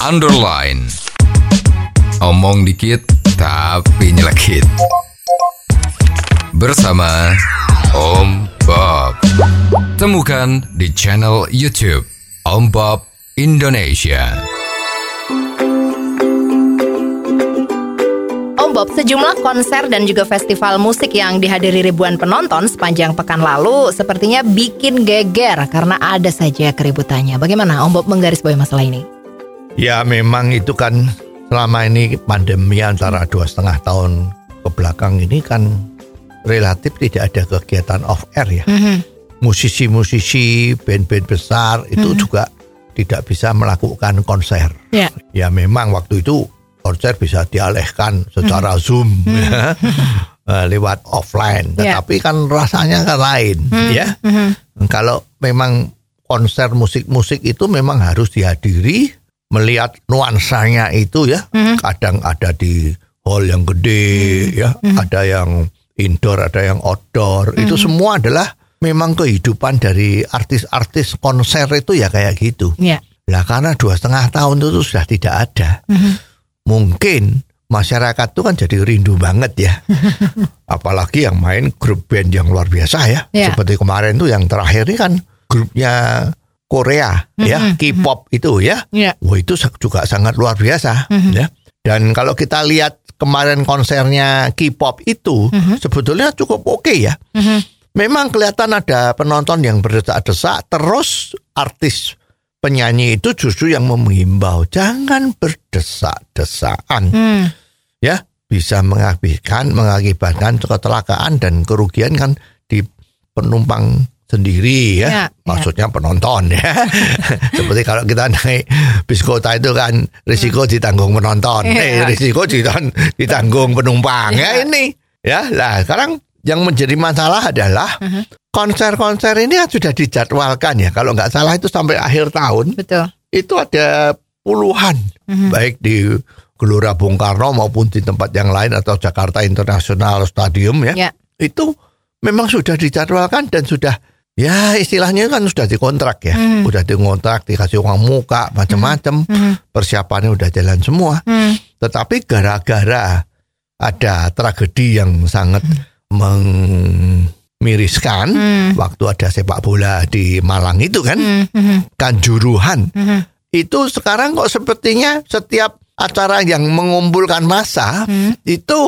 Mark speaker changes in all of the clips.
Speaker 1: underline. Omong dikit tapi nyelekit. Bersama Om Bob. Temukan di channel YouTube Om Bob Indonesia.
Speaker 2: Om Bob, sejumlah konser dan juga festival musik yang dihadiri ribuan penonton sepanjang pekan lalu sepertinya bikin geger karena ada saja keributannya. Bagaimana Om Bob menggarisbawahi masalah ini?
Speaker 3: Ya memang itu kan selama ini pandemi antara dua setengah tahun ke belakang ini kan relatif tidak ada kegiatan off air ya. Musisi-musisi, band-band besar itu juga tidak bisa melakukan konser.
Speaker 2: Ya.
Speaker 3: Ya memang waktu itu konser bisa dialihkan secara zoom ya. Eh, lewat offline.
Speaker 2: Ya.
Speaker 3: Tetapi kan rasanya kan lain ya. Kalau memang konser musik-musik itu memang harus dihadiri melihat nuansanya itu ya. Kadang ada di hall yang gede ya, ada yang indoor, ada yang outdoor. Itu semua adalah memang kehidupan dari artis-artis konser itu ya kayak gitu.
Speaker 2: Ya.
Speaker 3: Lah karena dua setengah tahun itu sudah tidak ada. Mungkin masyarakat tuh kan jadi rindu banget ya. Apalagi yang main grup band yang luar biasa ya.
Speaker 2: Ya.
Speaker 3: Seperti kemarin tuh yang terakhir ini kan grupnya Korea ya, K-pop itu ya.
Speaker 2: Ya.
Speaker 3: Wah itu juga sangat luar biasa ya. Dan kalau kita lihat kemarin konsernya K-pop itu sebetulnya cukup oke ya. Memang kelihatan ada penonton yang berdesak-desak terus artis penyanyi itu justru yang menghimbau jangan berdesak-desakan
Speaker 2: Hmm.
Speaker 3: ya bisa mengakibatkan mengakibatkan kecelakaan dan kerugian kan di penumpang sendiri ya,
Speaker 2: Ya,
Speaker 3: maksudnya penonton ya. Seperti kalau kita naik bis kota itu kan risiko ditanggung penonton.
Speaker 2: Ya.
Speaker 3: eh risiko ditang- ditanggung penumpang. Ya ini. Ya lah sekarang yang menjadi masalah adalah konser-konser ini kan sudah dijadwalkan ya. Kalau nggak salah itu sampai akhir tahun
Speaker 2: Betul.
Speaker 3: itu ada puluhan baik di Gelora Bung Karno maupun di tempat yang lain atau Jakarta International Stadium ya.
Speaker 2: Ya.
Speaker 3: Itu memang sudah dijadwalkan dan sudah ya istilahnya kan sudah dikontrak ya. Sudah dikontrak dikasih uang muka macam-macam. Persiapannya udah jalan semua.
Speaker 2: Hmm.
Speaker 3: Tetapi gara-gara ada tragedi yang sangat memiriskan waktu ada sepak bola di Malang itu kan kanjuruhan. Itu sekarang kok sepertinya setiap acara yang mengumpulkan massa itu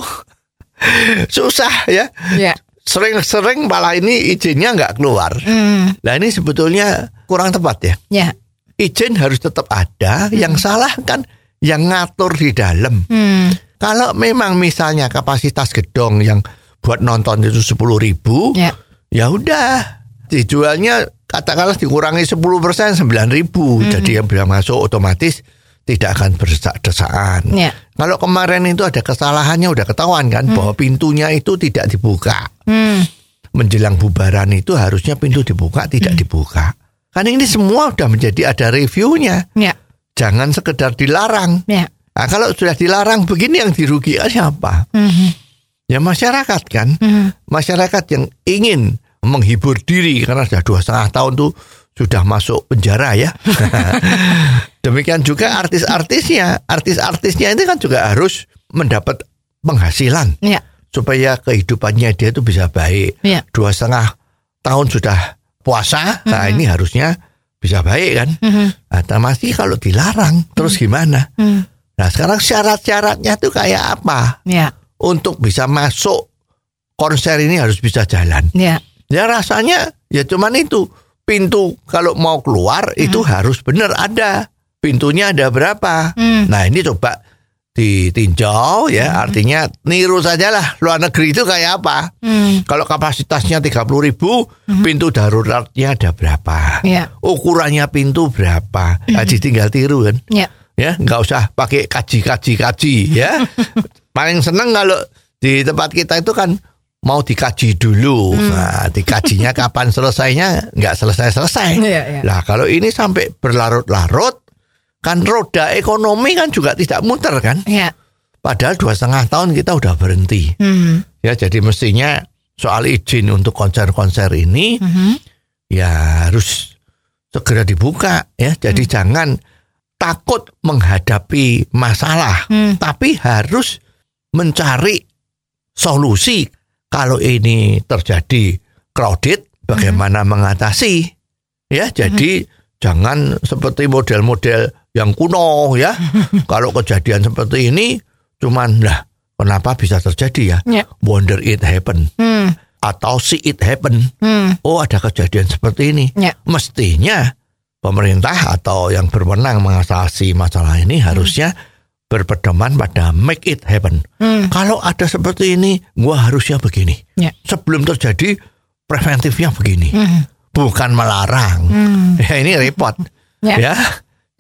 Speaker 3: susah ya.
Speaker 2: Ya.
Speaker 3: Sering-sering malah ini izinnya nggak keluar
Speaker 2: Hmm.
Speaker 3: nah ini sebetulnya kurang tepat ya
Speaker 2: Ya.
Speaker 3: izin harus tetap ada yang salah kan yang ngatur di dalam
Speaker 2: Hmm.
Speaker 3: kalau memang misalnya kapasitas gedong yang buat nonton itu sepuluh ribu
Speaker 2: Ya.
Speaker 3: ya udah dijualnya katakanlah dikurangi 10 persen sembilan ribu jadi yang bisa masuk otomatis tidak akan berdesak-desaan.
Speaker 2: Ya.
Speaker 3: Kalau kemarin itu ada kesalahannya udah ketahuan kan bahwa pintunya itu tidak dibuka
Speaker 2: Hmm.
Speaker 3: menjelang bubaran itu harusnya pintu dibuka tidak dibuka. Kan ini semua udah menjadi ada reviewnya.
Speaker 2: Ya.
Speaker 3: Jangan sekedar dilarang.
Speaker 2: Ya.
Speaker 3: Nah, kalau sudah dilarang begini yang dirugikan siapa?
Speaker 2: Hmm.
Speaker 3: Ya masyarakat kan,
Speaker 2: Hmm.
Speaker 3: masyarakat yang ingin menghibur diri karena sudah dua setengah tahun tuh sudah masuk penjara ya. Demikian juga artis-artisnya, artis-artisnya ini kan juga harus mendapat penghasilan
Speaker 2: Ya.
Speaker 3: supaya kehidupannya dia itu bisa baik.
Speaker 2: Ya.
Speaker 3: Dua setengah tahun sudah puasa, nah ini harusnya bisa baik kan.
Speaker 2: Mhm.
Speaker 3: Nah, masih kalau dilarang terus gimana?
Speaker 2: Hmm.
Speaker 3: Nah sekarang syarat-syaratnya tuh kayak apa?
Speaker 2: Ya.
Speaker 3: untuk bisa masuk konser ini harus bisa jalan.
Speaker 2: Ya.
Speaker 3: Ya rasanya ya cuman itu pintu kalau mau keluar itu harus benar ada pintunya ada berapa.
Speaker 2: Hmm.
Speaker 3: Nah ini coba ditinjau ya artinya niru sajalah luar negeri itu kayak apa.
Speaker 2: Hmm.
Speaker 3: Kalau kapasitasnya 30 ribu pintu daruratnya ada berapa.
Speaker 2: Ya.
Speaker 3: Ukurannya pintu berapa. Nah, tinggal tiru kan
Speaker 2: Ya.
Speaker 3: ya nggak usah pakai kaji kaji kaji ya paling seneng kalau di tempat kita itu kan mau dikaji dulu nah dikajinya kapan selesainya nggak selesai selesai
Speaker 2: Iya, iya.
Speaker 3: lah kalau ini sampai berlarut-larut kan roda ekonomi kan juga tidak muter kan
Speaker 2: Ya.
Speaker 3: padahal dua setengah tahun kita udah berhenti
Speaker 2: Hmm.
Speaker 3: ya jadi mestinya soal izin untuk konser-konser ini
Speaker 2: Mhm.
Speaker 3: ya harus segera dibuka ya. Jadi jangan takut menghadapi masalah, tapi harus mencari solusi. Kalau ini terjadi crowded, bagaimana mengatasi? Ya, jadi jangan seperti model-model yang kuno ya. Kalau kejadian seperti ini, cuman lah kenapa bisa terjadi ya?
Speaker 2: Ya.
Speaker 3: Wonder it happen
Speaker 2: Hmm.
Speaker 3: atau see it happen.
Speaker 2: Hmm.
Speaker 3: Oh ada kejadian seperti ini.
Speaker 2: Ya.
Speaker 3: Mestinya pemerintah atau yang berwenang mengatasi masalah ini harusnya berpedoman pada make it happen.
Speaker 2: Hmm.
Speaker 3: Kalau ada seperti ini, gua harusnya begini.
Speaker 2: Ya.
Speaker 3: Sebelum terjadi preventifnya begini,
Speaker 2: Hmm.
Speaker 3: bukan melarang.
Speaker 2: Hmm.
Speaker 3: Ya ini repot.
Speaker 2: Ya.
Speaker 3: ya.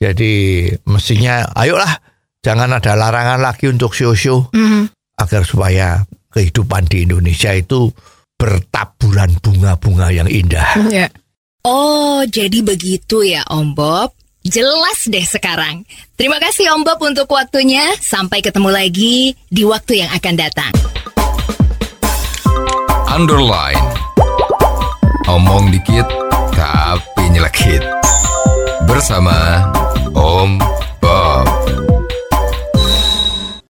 Speaker 3: Jadi mestinya ayolah jangan ada larangan lagi untuk show-show
Speaker 2: Hmm.
Speaker 3: agar supaya kehidupan di Indonesia itu bertaburan bunga-bunga yang indah.
Speaker 2: Ya.
Speaker 4: Oh, jadi begitu ya Om Bob. Jelas deh sekarang. Terima kasih Om Bob untuk waktunya. Sampai ketemu lagi di waktu yang akan datang.
Speaker 1: Underline. Omong dikit tapi nyelekit. Bersama Om Bob.